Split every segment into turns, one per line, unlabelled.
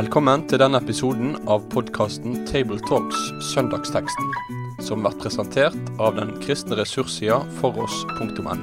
Velkommen til denne episoden av podkasten Tabletalks Søndagsteksten, som blir presentert av den kristne ressurssida foross.no.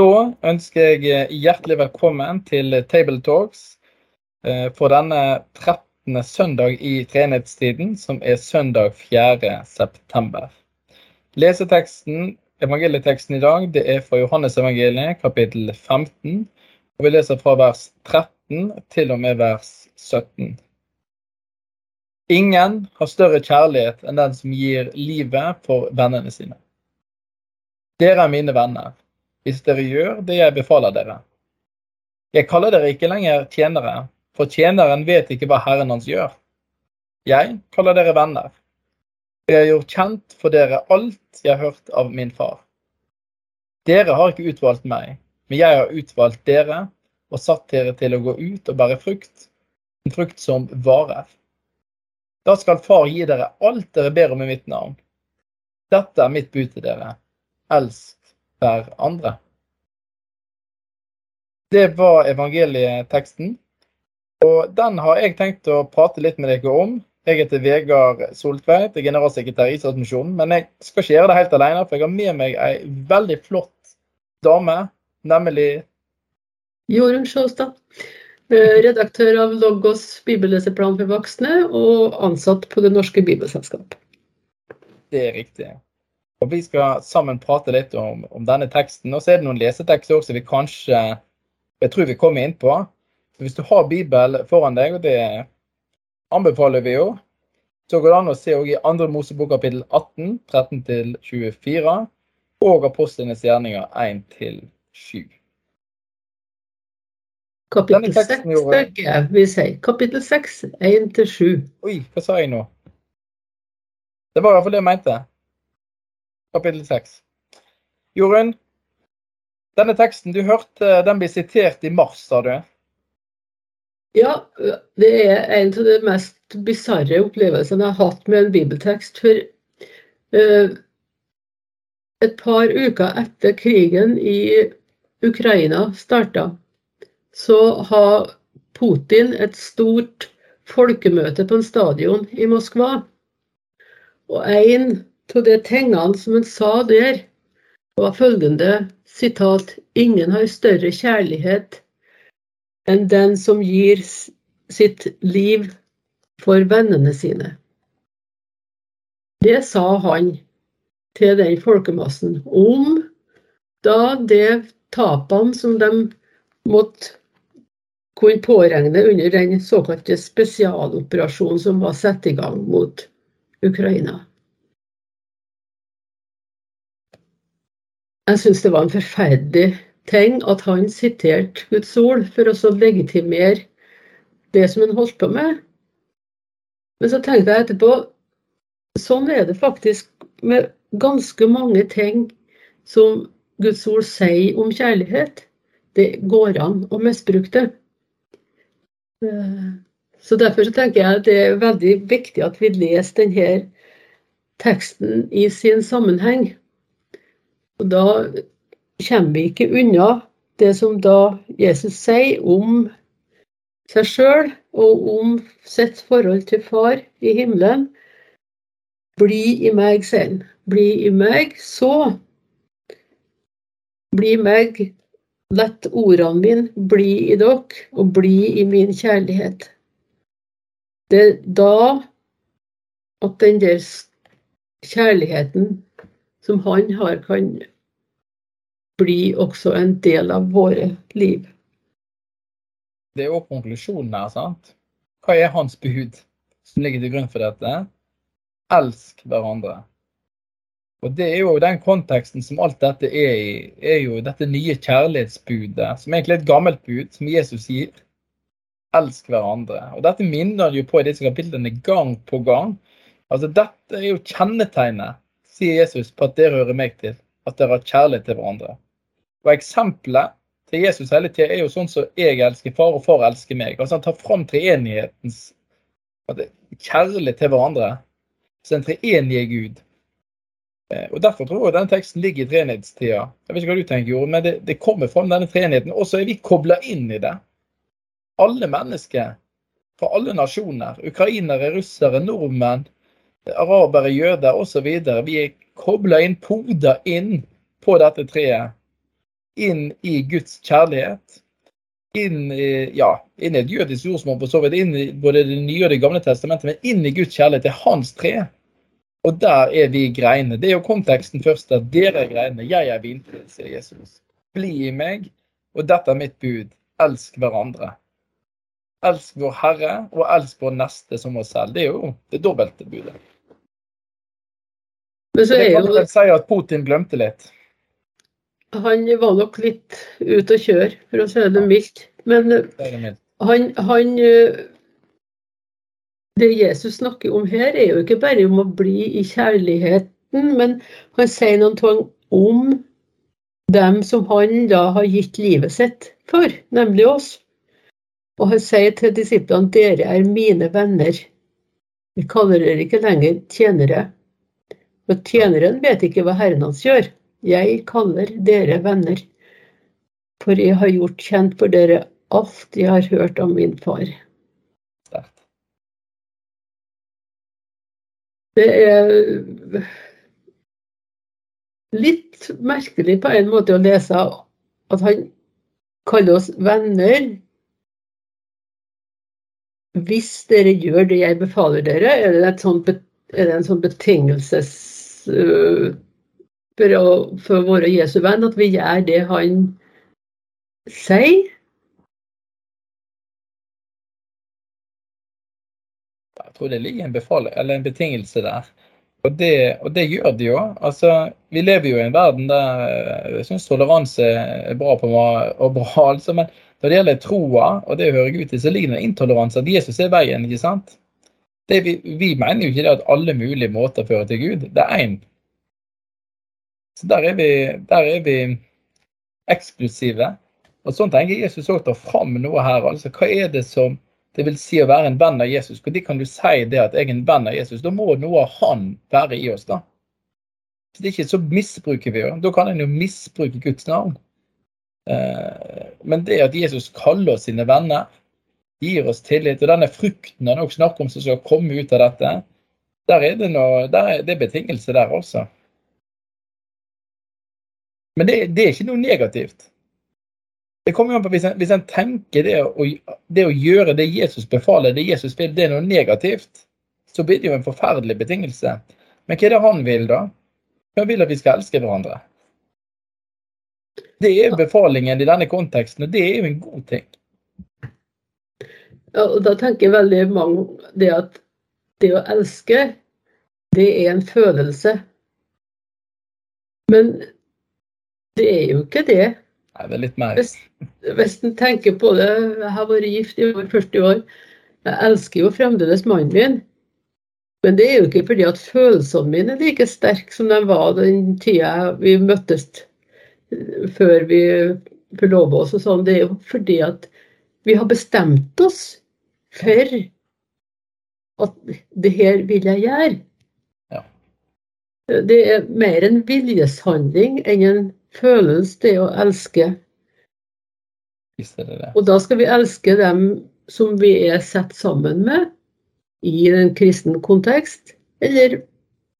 Da ønsker jeg hjertelig velkommen til Tabletalks eh, for denne 13. søndag i treenighetstiden, som er søndag 4. september. Leseteksten Evangelieteksten i dag det er fra Johannes evangeliet, kapittel 15. og Vi leser fra vers 13 til og med vers 17. Ingen har større kjærlighet enn den som gir livet for vennene sine. Dere er mine venner, hvis dere gjør det jeg befaler dere. Jeg kaller dere ikke lenger tjenere, for tjeneren vet ikke hva Herren hans gjør. Jeg kaller dere venner. Jeg har gjort kjent for dere alt jeg har hørt av min far. Dere har ikke utvalgt meg, men jeg har utvalgt dere og satt dere til å gå ut og bære frukt, en frukt som varer. Da skal Far gi dere alt dere ber om i mitt navn. Dette er mitt bud til dere. Elsk hver andre. Det var evangelieteksten, og den har jeg tenkt å prate litt med dere om jeg heter Vegard Soltveit, er generalsekretær i Statsmisjonen. Men jeg skal ikke gjøre det helt alene, for jeg har med meg ei veldig flott dame, nemlig
Jorunn Sjåstad. Eh, redaktør av Logos bibelleseplan for voksne og ansatt på Det norske bibelselskap.
Det er riktig. Og Vi skal sammen prate litt om, om denne teksten. Og så er det noen lesetekster også vi kanskje jeg tror vi kommer inn på. Hvis du har Bibel foran deg, og det anbefaler vi jo. Så går det an å se i 2. Mosebok kapittel 18, 13-24, og Apostlenes gjerninger 1-7.
Kapittel 6 tenker jeg vi sier. Kapittel 6, 1-7.
Oi, hva sa jeg nå? Det var iallfall det jeg mente. Kapittel 6. Jorunn, denne teksten du hørte, den blir sitert i mars, sa du?
Ja, det er en av de mest bisarre opplevelsene jeg har hatt med en bibeltekst. For uh, et par uker etter krigen i Ukraina starta, så har Putin et stort folkemøte på en stadion i Moskva. Og en av de tingene som han sa der, var følgende sitat Ingen har større kjærlighet enn den som gir sitt liv for vennene sine. Det sa han til den folkemassen om da det tapene som de måtte kunne påregne under den såkalte spesialoperasjonen som var satt i gang mot Ukraina. Jeg syns det var en forferdelig ting at han siterte Guds ord for å legitimere det som han holdt på med. Men så tenkte jeg etterpå sånn er det faktisk med ganske mange ting som Guds ord sier om kjærlighet. Det går an å misbruke det. Så Derfor så tenker jeg at det er veldig viktig at vi leser denne teksten i sin sammenheng. Og da kommer vi ikke unna det som da Jesus sier om seg sjøl og om sitt forhold til Far i himmelen. Bli i meg, sier han. Bli i meg, så bli meg. Lett ordene mine bli i dere, og bli i min kjærlighet. Det er da at den der kjærligheten som han har, kan bli også en del av våre liv.
Det er jo konklusjonen her, sant? Hva er hans bud som ligger til grunn for dette? Elsk hverandre. Og Det er jo den konteksten som alt dette er i, er jo dette nye kjærlighetsbudet, som egentlig er et gammelt bud, som Jesus gir. Elsk hverandre. Og Dette minner jo på i disse kapitlene gang på gang. Altså Dette er jo kjennetegnet, sier Jesus, på at dere hører meg til. At dere har kjærlighet til hverandre. Og eksempelet til Jesus hele tida er jo sånn som jeg elsker far, og far elsker meg. Altså Han tar fram treenighetens kjærlighet til hverandre. Så en treenige Gud. Eh, og Derfor tror jeg denne teksten ligger i treenighetstida. Jeg vet ikke hva du tenker, Jorunn, men det, det kommer fram denne treenigheten. Og så er vi kobla inn i det. Alle mennesker fra alle nasjoner. Ukrainere, russere, nordmenn, arabere, jøder osv. Vi er kobla inn, poda inn på dette treet. Inn i Guds kjærlighet. Inn i, ja, inn i et jødisk jordsmonn, for så vidt. Inn i både Det nye og Det gamle testamentet, men inn i Guds kjærlighet til hans tre. Og der er vi greiene. Det er jo konteksten først, at dere er greiene. Jeg er vintreet, sier Jesus. Bli i meg, og dette er mitt bud. Elsk hverandre. Elsk vår Herre, og elsk vår neste som oss selv. Det er jo det dobbelte budet.
Men så
Det
er
kan
jo
vel si at Putin glemte litt.
Han var nok litt ute å kjøre, for å si det mildt. Men
Det det mildt.
han, han eh, Det Jesus snakker om her, er jo ikke bare om å bli i kjærligheten, men han sier noen ting om dem som han da har gitt livet sitt for, nemlig oss. Og han sier til disiplene dere er mine venner. Vi kaller dere ikke lenger tjenere. For tjeneren vet ikke hva herren hans gjør. Jeg kaller dere venner. For jeg har gjort kjent for dere alt jeg har hørt om min far. Det er litt merkelig på en måte å lese at han kaller oss venner. Hvis dere gjør det jeg befaler dere, er det, et sånt, er det en sånn betingelses uh, for å, for å være Jesu venn, at vi gjør det han sier?
Jeg tror det ligger en, befal eller en betingelse der. Og det, og det gjør det jo. Altså, vi lever jo i en verden der eh, jeg syns toleranse er bra på meg, og bra, altså, men når det gjelder troa og det å høre Gud til, så ligger det en intoleranse. At Jesus er veien, ikke sant? Det, vi, vi mener jo ikke det at alle mulige måter fører til Gud. Det er én. Så der er vi, der er vi eksklusive. Og sånn tenker jeg Jesus òg tar fram noe her. altså Hva er det som det vil si å være en venn av Jesus. Når kan du si det at jeg er en venn av Jesus? Da må noe av han være i oss, da. Så det er ikke så misbruker vi jo. Da kan en jo misbruke Guds navn. Eh, Men det at Jesus kaller oss sine venner, gir oss tillit, og denne frukten han også snakker om som skal komme ut av dette, der er det, noe, der er det betingelse der også. Men det, det er ikke noe negativt. Det kommer jo an på hvis en, hvis en tenker det å, det å gjøre det Jesus befaler, det Jesus vil, det er noe negativt, så blir det jo en forferdelig betingelse. Men hva er det han vil, da? Han vil at vi skal elske hverandre. Det er befalingen i denne konteksten, og det er jo en god ting.
Ja, og da tenker veldig mange det at det å elske, det er en følelse. Men det er jo ikke det.
Nei, er litt mer
Hvis, hvis en tenker på det, jeg har vært gift i over 40 år. Jeg elsker jo fremdeles mannen min. Men det er jo ikke fordi at følelsene mine er like sterke som de var den tida vi møttes eh, før vi forlova oss og sånn. Det er jo fordi at vi har bestemt oss for at det her vil jeg gjøre.
Ja.
Det er mer en viljeshandling enn en følelse, det å elske.
Det det.
Og da skal vi elske dem som vi er sett sammen med i en kristen kontekst, eller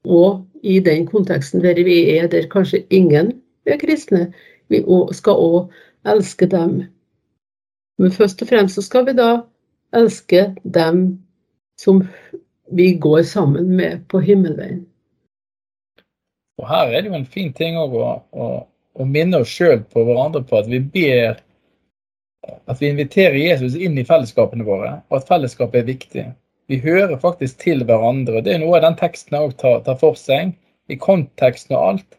og i den konteksten der vi er der kanskje ingen er kristne. Vi skal òg elske dem. Men først og fremst så skal vi da elske dem som vi går sammen med på himmelveien.
Og her er det jo en fin ting å, å, å minne oss sjøl på hverandre på at vi ber At vi inviterer Jesus inn i fellesskapene våre, og at fellesskapet er viktig. Vi hører faktisk til hverandre. og Det er noe av den teksten òg tar, tar for seg, i konteksten og alt.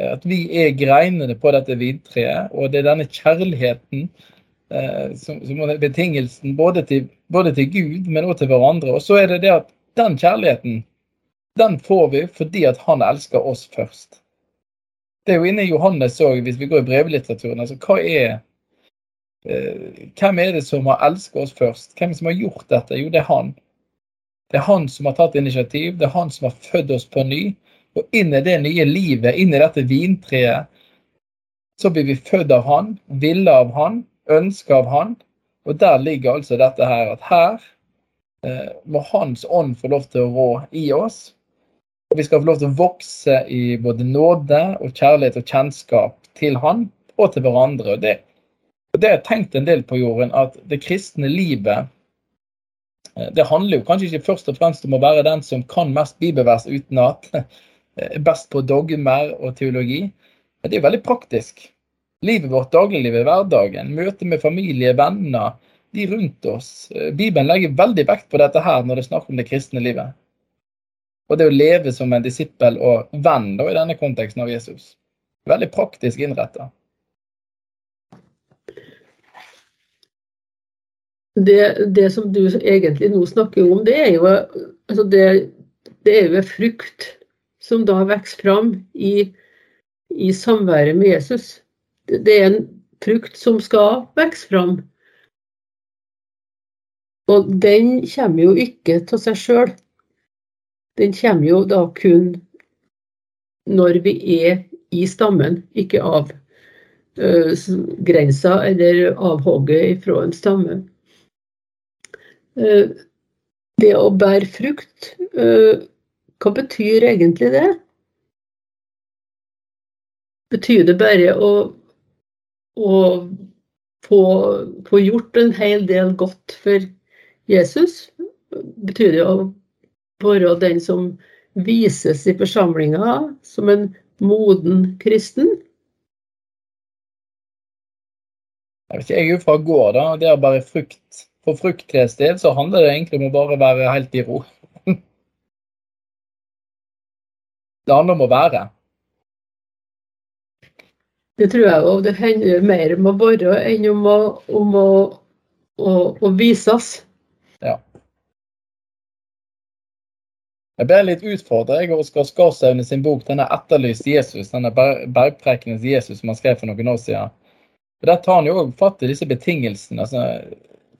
At vi er greinene på dette vintreet, og det er denne kjærligheten eh, som, som er betingelsen både til, både til Gud, men også til hverandre. Og så er det det at den kjærligheten den får vi fordi at han elsker oss først. Det er jo inne i Johannes òg, hvis vi går i brevlitteraturen. altså hva er eh, Hvem er det som har elsket oss først? Hvem som har gjort dette? Jo, det er han. Det er han som har tatt initiativ, det er han som har født oss på ny. Og inn i det nye livet, inn i dette vintreet, så blir vi født av Han, ville av Han, ønska av Han. Og der ligger altså dette her, at her eh, må Hans ånd få lov til å rå i oss. Og vi skal få lov til å vokse i både nåde og kjærlighet og kjennskap til Han og til hverandre. Og det, og det har jeg tenkt en del på, jorden, at det kristne livet eh, det handler jo kanskje ikke først og fremst om å være den som kan mest bibelvers utenat, er best på dogmer og teologi. Men det er jo veldig praktisk. Livet vårt, dagliglivet, hverdagen, møte med familie, venner, de rundt oss. Eh, Bibelen legger veldig vekt på dette her når det er snakk om det kristne livet. Og det å leve som en disippel og venn da, i denne konteksten av Jesus. Veldig praktisk innretta.
Det, det, som du egentlig nå snakker om, det er jo, altså det, det er jo frukt som da vokser fram i, i samværet med Jesus. Det er en frukt som skal vokse fram. Og den kommer jo ikke til seg sjøl. Den kommer jo da kun når vi er i stammen, ikke av uh, grensa eller avhogget fra en stamme. Uh, det å bære frukt, uh, hva betyr egentlig det? Betyr det bare å, å få, få, gjort en hel del godt for Jesus? Betyr det å være den som vises i forsamlinga som en moden kristen?
Jeg, vet ikke, jeg er jo fra gård, da. Det er bare frukt. For sted, så handler det egentlig om å bare være helt i ro. Det handler om å være.
Det tror jeg òg. Det handler mer om å være enn om å, om å, å, å vises.
Jeg ble litt utfordret av Oskar Skarsaune sin bok, denne 'Etterlyst Jesus', denne bergprekenes Jesus som han skrev for noen år siden. Og Der tar han jo òg fatt i disse betingelsene. Altså,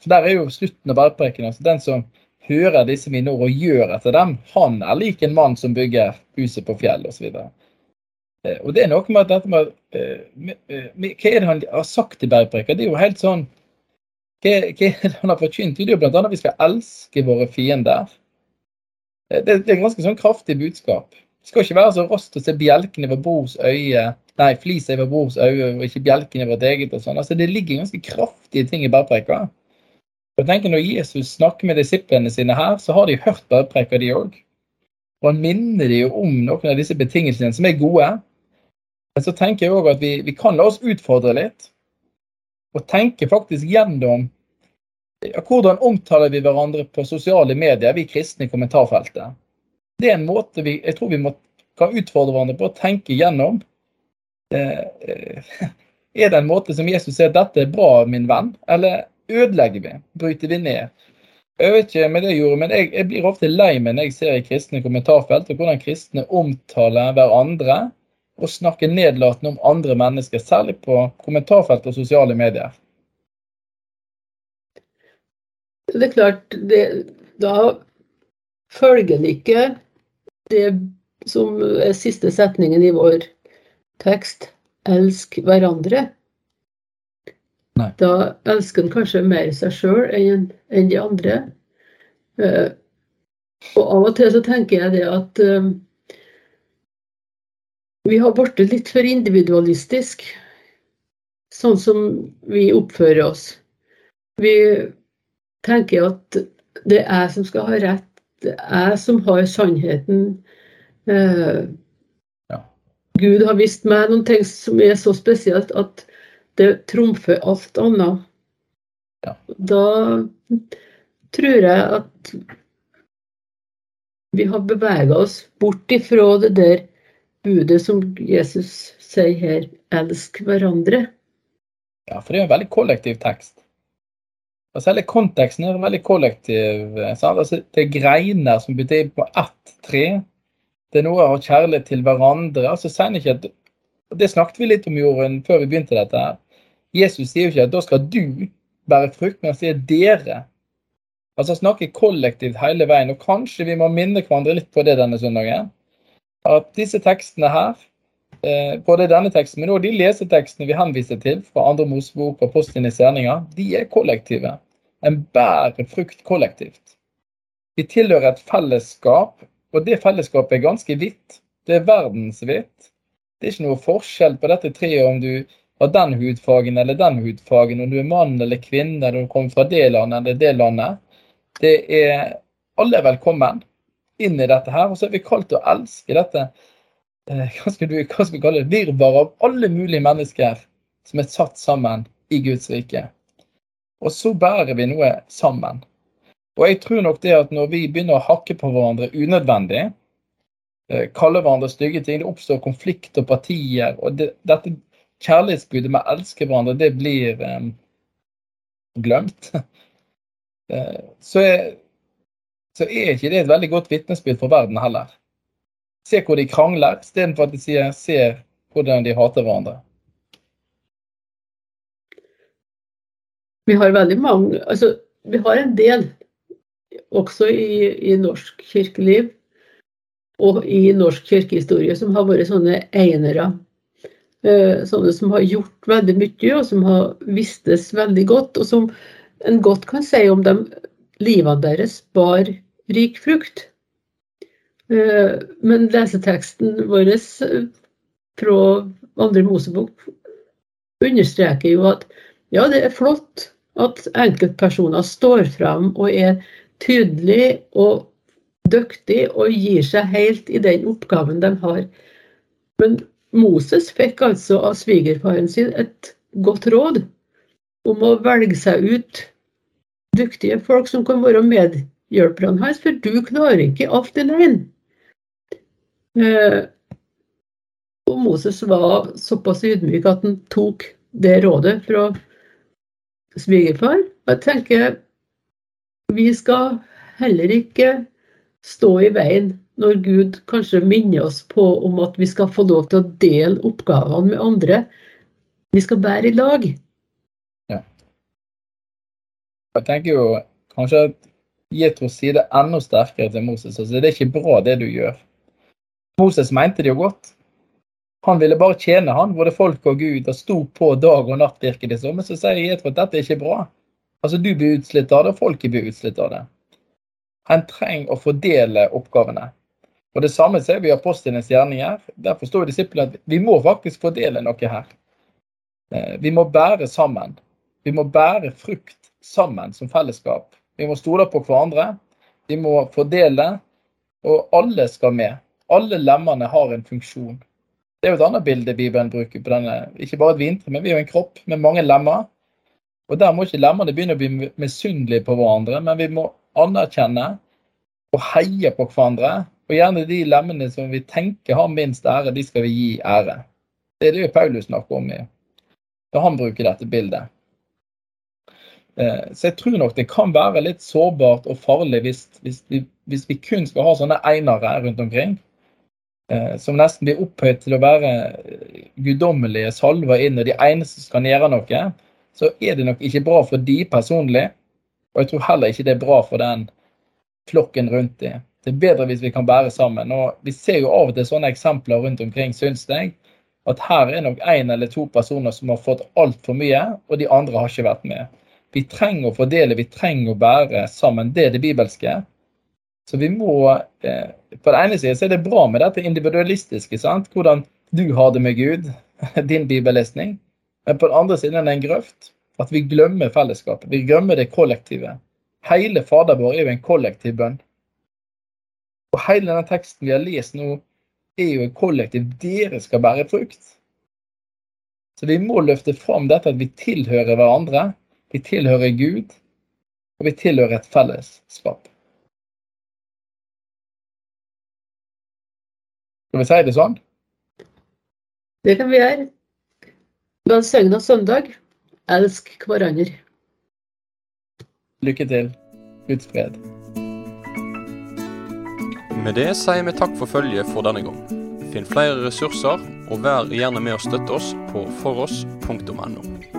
for Der er jo slutten av bergprekenen. Altså, den som hører disse mine ord og gjør etter dem, han er lik en mann som bygger huset på fjell osv. Og, eh, og det er noe med at dette med, med, eh, med, Hva er det han har sagt i bergpreken? Det er jo helt sånn hva, hva er det han har forkynt? Det er jo bl.a. at vi skal elske våre fiender. Eh, det, det er en ganske sånn kraftig budskap. Det skal ikke være så raskt å se bjelken over brors øye, nei, flisa over brors øye, og ikke bjelken over vårt eget. og sånn. Altså, Det ligger ganske kraftige ting i bergpreka. Jeg tenker Når Jesus snakker med disiplene sine her, så har de hørt bergpreka, de òg. Og han minner de jo om noen av disse betingelsene som er gode. Men så tenker jeg òg at vi, vi, kan la oss utfordre litt. Og tenke faktisk gjennom hvordan omtaler vi hverandre på sosiale medier, vi kristne i kommentarfeltet. Det er en måte vi, jeg tror vi må, kan utfordre hverandre på å tenke gjennom. Eh, eh, er det en måte som Jesus sier dette er bra, min venn? Eller ødelegger vi, bryter vi ned. Jeg vet ikke med det jeg gjorde, men jeg, jeg blir ofte lei meg når jeg ser i kristne kommentarfelt og hvordan kristne omtaler hverandre og snakker nedlatende om andre mennesker, særlig på kommentarfelt og sosiale medier.
Det er klart, det, da følger det ikke det som er siste setningen i vår tekst, elsk hverandre. Nei. Da elsker en kanskje mer seg sjøl enn, enn de andre. Uh, og av og til så tenker jeg det at uh, vi har blitt litt for individualistisk, sånn som vi oppfører oss. Vi tenker jeg at det er jeg som skal ha rett, det er jeg som har sannheten. Eh, ja. Gud har vist meg noen ting som er så spesielt at det trumfer alt annet. Ja. Da tror jeg at vi har bevega oss bort ifra det der budet som Jesus sier her, elsk hverandre.
Ja, for det er en veldig kollektiv tekst. Altså, hele konteksten er veldig kollektiv. Altså, det er greiner som betyr på ett tre. Det er noe å ha kjærlighet til hverandre. Altså, ikke at, Det snakket vi litt om, Jorunn, før vi begynte dette. her. Jesus sier jo ikke at da skal du bære frukt, men han sier dere. Altså snakke kollektivt hele veien. Og kanskje vi må minne hverandre litt på det denne søndagen. at disse tekstene her, eh, både denne teksten, men også de lesetekstene vi henviser til fra andre Mosebok og Postens gjerninger, de er kollektive. En bærer frukt kollektivt. Vi tilhører et fellesskap, og det fellesskapet er ganske vidt. Det er verdensvidt. Det er ikke noe forskjell på dette treet om du har den hudfargen eller den hudfargen, om du er mann eller kvinne, eller du kommer fra det landet eller det landet. Det er alle er velkommen inn i dette her. Og så er vi kalt å elske dette eh, hva skal, du, hva skal vi kalle det, virvar av alle mulige mennesker som er satt sammen i Guds rike. Og så bærer vi noe sammen. Og jeg tror nok det at når vi begynner å hakke på hverandre unødvendig, eh, kalle hverandre stygge ting, det oppstår konflikt og partier. og det, dette kjærlighetsbudet med å elske hverandre, det blir um, glemt. Eh, så, er, så er ikke det et veldig godt vitnesbyrd for verden heller. Se hvor de krangler, istedenfor at de sier 'se hvordan de hater hverandre'.
Vi har veldig mange Altså, vi har en del også i, i norsk kirkeliv og i norsk kirkehistorie som har vært sånne einere Eh, sånne som har gjort veldig mye, og som har vistes veldig godt, og som en godt kan si om dem, livene deres bar rik frukt. Eh, men leseteksten vår eh, fra andre Mosebok understreker jo at ja, det er flott at enkeltpersoner står fram og er tydelige og dyktige og gir seg helt i den oppgaven de har. Men Moses fikk altså av svigerfaren sin et godt råd om å velge seg ut dyktige folk som kan være medhjelperne hans, for du klarer ikke alt alene. Eh, og Moses var såpass ydmyk at han tok det rådet fra svigerfar. Og jeg tenker vi skal heller ikke stå i veien når Gud kanskje minner oss på om at vi skal få lov til å dele oppgavene med andre. Vi skal bære i lag.
Ja. Jeg tenker jo kanskje at Jetro sier det enda sterkere til Moses. altså Det er ikke bra, det du gjør. Moses mente det jo godt. Han ville bare tjene han, både folk og Gud, og sto på dag og natt, virker det som. Men så sier jeg at dette er ikke bra. Altså, Du blir utslitt av det, og folket blir utslitt av det. Han trenger å fordele oppgavene. Og Det samme ser vi i apostlenes gjerninger. Der forstår disiplene at vi må faktisk fordele noe her. Eh, vi må bære sammen. Vi må bære frukt sammen som fellesskap. Vi må stole på hverandre. Vi må fordele, og alle skal med. Alle lemmene har en funksjon. Det er jo et annet bilde Bibelen bruker på denne. Ikke bare et vintre, men vi er jo en kropp med mange lemmer. Og Der må ikke lemmene begynne å bli misunnelige på hverandre, men vi må anerkjenne og heie på hverandre og gjerne de lemmene som vi tenker har minst ære, de skal vi gi ære. Det er det Paulus snakker om da han bruker dette bildet. Eh, så jeg tror nok det kan være litt sårbart og farlig hvis, hvis, vi, hvis vi, kun skal ha sånne einere rundt omkring. Eh, som nesten blir opphøyd til å være guddommelige salver inn, og de eneste som skal gjøre noe. Så er det nok ikke bra for de personlig, og jeg tror heller ikke det er bra for den flokken rundt dem. Det er bedre hvis vi kan bære sammen. Og Vi ser jo av og til sånne eksempler rundt omkring, syns jeg. At her er nok én eller to personer som har fått altfor mye, og de andre har ikke vært med. Vi trenger å fordele, vi trenger å bære sammen. Det er det bibelske. Så vi må eh, På den ene siden så er det bra med dette individualistiske. sant? Hvordan du har det med Gud, din bibellesning. Men på den andre siden er det en grøft. At vi glemmer fellesskapet. Vi glemmer det kollektive. Hele Fader vår er jo en kollektiv bønn. Og hele denne teksten vi har lest nå, er jo en kollektiv. Dere skal bære frukt. Så vi må løfte fram dette at vi tilhører hverandre. Vi tilhører Gud, og vi tilhører et fellesskap. Skal vi si det sånn?
Det kan vi gjøre. Velsigna søndag. Elsk hverandre.
Lykke til. Guds fred.
Med det sier vi takk for følget for denne gang. Finn flere ressurser, og vær gjerne med å støtte oss på foross.no.